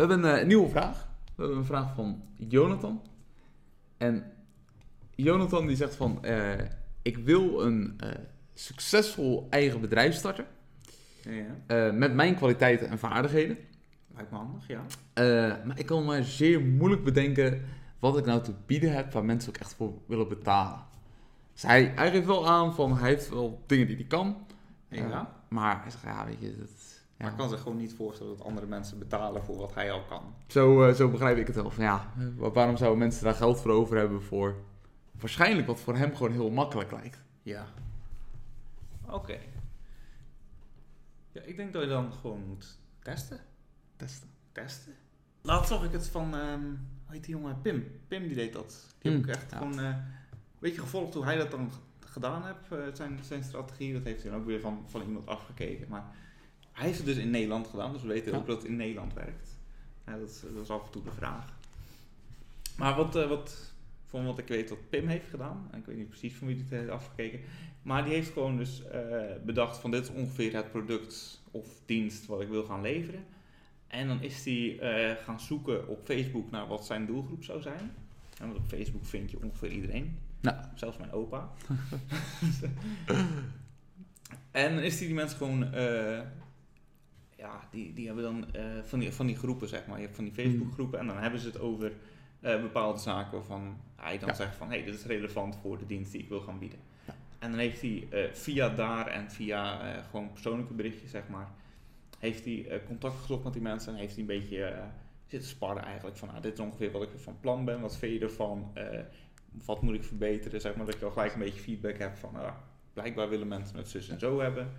We hebben een, eh, nieuwe vraag. We hebben een vraag van Jonathan. En Jonathan die zegt van... eh, ik wil een eh, succesvol eigen bedrijf starten. Ja, met mijn kwaliteiten en vaardigheden. lijkt me handig, ja. Maar ik kan maar zeer moeilijk bedenken wat ik nou te bieden heb waar mensen ook echt voor willen betalen. Dus hij, hij geeft wel aan van hij heeft wel dingen die hij kan. Ja. Maar hij zegt, ja, weet je, dat. Maar ik kan zich gewoon niet voorstellen dat andere mensen betalen voor wat hij al kan. Zo, eh, zo begrijp ik het wel. Van, ja, wa- waarom zouden mensen daar geld voor over hebben voor waarschijnlijk wat voor hem gewoon heel makkelijk lijkt. Ja. Oké. Ja, ik denk dat je dan gewoon moet testen. Testen. Testen. Laatst zag ik het van, ehm hoe heet die jongen? Pim. Pim die deed dat. Die heb Hmm, ik echt ja. gewoon eh, een beetje gevolgd hoe hij dat dan gedaan heeft. eh, zijn, zijn strategie, dat heeft hij dan ook weer van, van iemand afgekeken. Maar hij heeft het dus in Nederland gedaan, dus we weten Ja. ook dat het in Nederland werkt. Ja, dat, is, dat is af en toe de vraag. Maar wat, eh, wat, van wat ik weet wat Pim heeft gedaan, en ik weet niet precies van wie dit heeft afgekeken, maar die heeft gewoon dus eh, bedacht van dit is ongeveer het product of dienst wat ik wil gaan leveren. En dan is hij eh, gaan zoeken op Facebook naar wat zijn doelgroep zou zijn. En want op Facebook vind je ongeveer iedereen. Ja. Zelfs mijn opa. en dan is hij die mensen gewoon... ja, die, die hebben dan eh, van, die, van die groepen, zeg maar. Je hebt van die Facebook groepen en dan hebben ze het over eh, bepaalde zaken waarvan hij dan Ja. zegt van... Hé, hey, dit is relevant voor de dienst die ik wil gaan bieden. En dan heeft hij eh, via daar en via gewoon persoonlijke berichtjes, zeg maar... Heeft hij contact gezocht met die mensen en heeft hij een beetje zitten sparren eigenlijk. Van, nou, dit is ongeveer wat ik van plan ben. Wat vind je ervan? Wat moet ik verbeteren? Zeg maar dat je al gelijk een beetje feedback hebt van... ah, blijkbaar willen mensen het zus en zo hebben.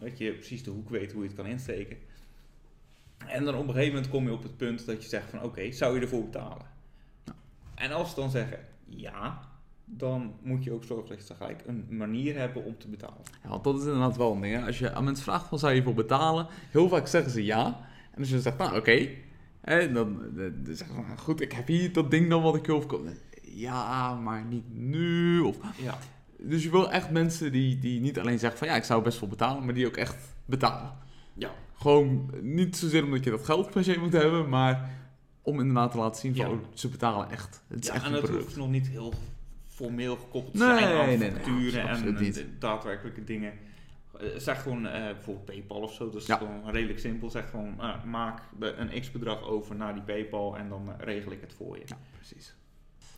Dat je precies de hoek weet hoe je het kan insteken. En dan op een gegeven moment kom je op het punt dat je zegt van... Oké, zou je ervoor betalen? En als ze dan zeggen ja... Dan moet je ook zorgen dat je gelijk een manier hebben om te betalen. Ja, want dat is inderdaad wel een ding. Hè? Als je aan mensen vraagt van zou je voor betalen, heel vaak zeggen ze ja. En als je dan zegt, nou oké, dan, dan zeggen ze, nou, goed, ik heb hier dat ding dan wat ik wil verkopen. Ja, maar niet nu. Of, Ja. Dus je wil echt mensen die, die niet alleen zeggen van ja, ik zou best wel betalen, maar die ook echt betalen. Ja. Gewoon niet zozeer omdat je dat geld per se moet hebben, maar om inderdaad te laten zien van Ja. oh, ze betalen echt. Het is Ja, echt en dat product. hoeft nog niet heel formeel gekoppeld te Nee, zijn aan nee, nee, facturen en de daadwerkelijke dingen. Eh, Zeg gewoon eh, bijvoorbeeld PayPal of zo, dat is Ja. gewoon redelijk simpel. Zeg gewoon, eh, maak de- een x-bedrag over naar die PayPal en dan regel ik het voor je. Ja, precies.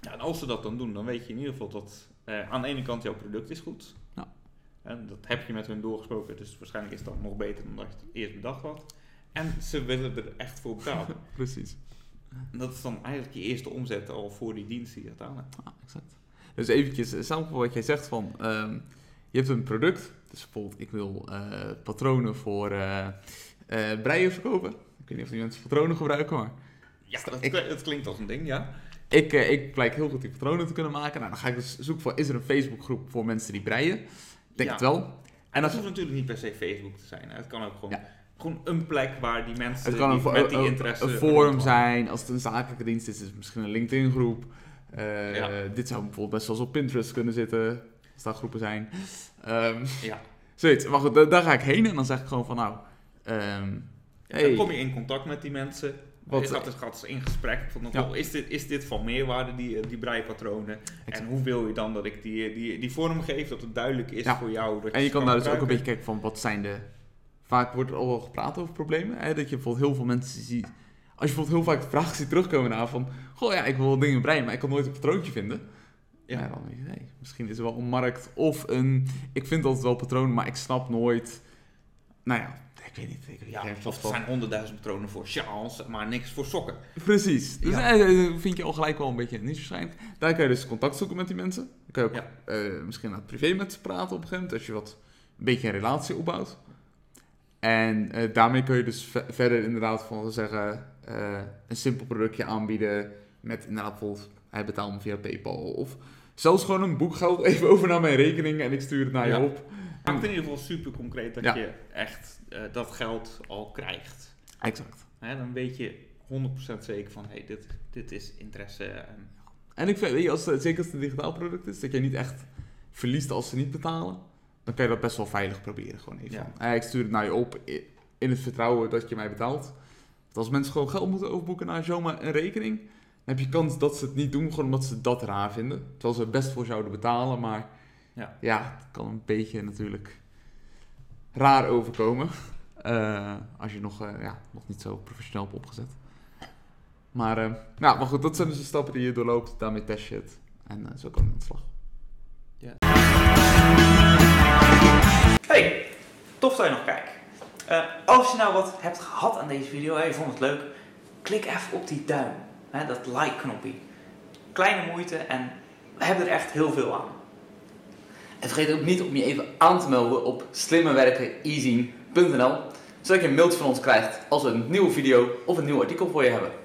Ja, en als ze dat dan doen, dan weet je in ieder geval dat eh, aan de ene kant jouw product is goed. Ja. En dat heb je met hun doorgesproken, dus waarschijnlijk is dat nog beter dan dat je het eerst bedacht had. En ze willen er echt voor betalen. Precies. En dat is dan eigenlijk je eerste omzet al voor die dienst die je gedaan hebt. Ja, exact. Dus eventjes, eh, samen wat jij zegt van, ehm, je hebt een product, dus bijvoorbeeld ik wil eh, patronen voor breien verkopen. Ik weet niet of die mensen patronen gebruiken, maar Ja, dat, Ik- dat klinkt als een ding, ja. Ik, eh, ik blijk heel goed die patronen te kunnen maken. Nou, dan ga ik dus zoeken voor, is er een Facebookgroep voor mensen die breien? Ik denk Ja. het wel. En dat hoeft natuurlijk niet per se Facebook te zijn. hè. Het kan ook gewoon, Ja. gewoon een plek waar die mensen het kan een, die met die interesse... een forum zijn, als het een zakelijke dienst is, is het misschien een LinkedIn groep. Eh, Ja. Dit zou bijvoorbeeld best wel eens op Pinterest kunnen zitten, als daar groepen zijn. Ehm Ja. Zoiets. Maar goed, da- daar ga ik heen en dan zeg ik gewoon van nou... ehm, hey, Dan kom je in contact met die mensen. Wat- je gaat dus, gaat in gesprek van, Ja. oh, is, dit, is dit van meerwaarde, die, eh, die breipatronen? En hoe wil je dan dat ik die, die, die vorm geef, dat het duidelijk is Ja. voor jou? Dat en je kan daar dus ook een beetje kijken van wat zijn de... Vaak wordt er al wel gepraat over problemen. Hè? Dat je bijvoorbeeld heel veel mensen ziet... Als je bijvoorbeeld heel vaak de vraag ziet terugkomen naar van... Goh ja, ik wil wel dingen breien, maar ik kan nooit een patroontje vinden. Ja, Ja. dan denk je, nee, misschien is er wel een markt of een... Ik vind altijd wel patronen, maar ik snap nooit... Nou ja, ik weet niet. Ik, Ja, er zijn honderdduizend patronen voor sjaals, maar niks voor sokken. Precies. Dus Ja. eh, eh, vind je al gelijk wel een beetje niche waarschijnlijk. Daar kan je dus contact zoeken met die mensen. Dan kan je ook Ja. eh, misschien naar het privé met ze praten op een gegeven moment. Als je wat een beetje een relatie opbouwt. En eh, daarmee kun je dus ve- verder inderdaad van zeggen... eh, een simpel productje aanbieden met inderdaad bijvoorbeeld... Hij betaalt me via Paypal. Of zelfs gewoon een boekgeld even over naar mijn rekening en ik stuur het naar Ja. je op. Maakt in ieder geval super concreet dat Ja. je echt eh, dat geld al krijgt. Exact. Hè, dan weet je 100% zeker van, hey, dit, dit is interesse. En, En ik vind, weet je, als het, zeker als het een digitaal product is, dat je niet echt verliest als ze niet betalen, dan kan je dat best wel veilig proberen. Gewoon even Ja. eh, ik stuur het naar je op in het vertrouwen dat je mij betaalt. Want als mensen gewoon geld moeten overboeken naar zomaar een rekening, dan heb je kans dat ze het niet doen, gewoon omdat ze dat raar vinden. Terwijl ze er best voor zouden betalen, maar Ja. ja het kan een beetje natuurlijk raar overkomen. Eh, als je nog, eh, ja, nog niet zo professioneel hebt opgezet. Maar, eh, ja, maar goed, dat zijn dus de stappen die je doorloopt. Daarmee test je het. En zo kan je aan de slag. Hey, tof dat je nog kijkt. Eh, als je nou wat hebt gehad aan deze video en je vond het leuk, klik even op die duim, hè, dat like-knopje. Kleine moeite en we hebben er echt heel veel aan. En vergeet ook niet om je even aan te melden op slimmerwerkeneasy.nl, zodat je een mailtje van ons krijgt als we een nieuwe video of een nieuw artikel voor je hebben.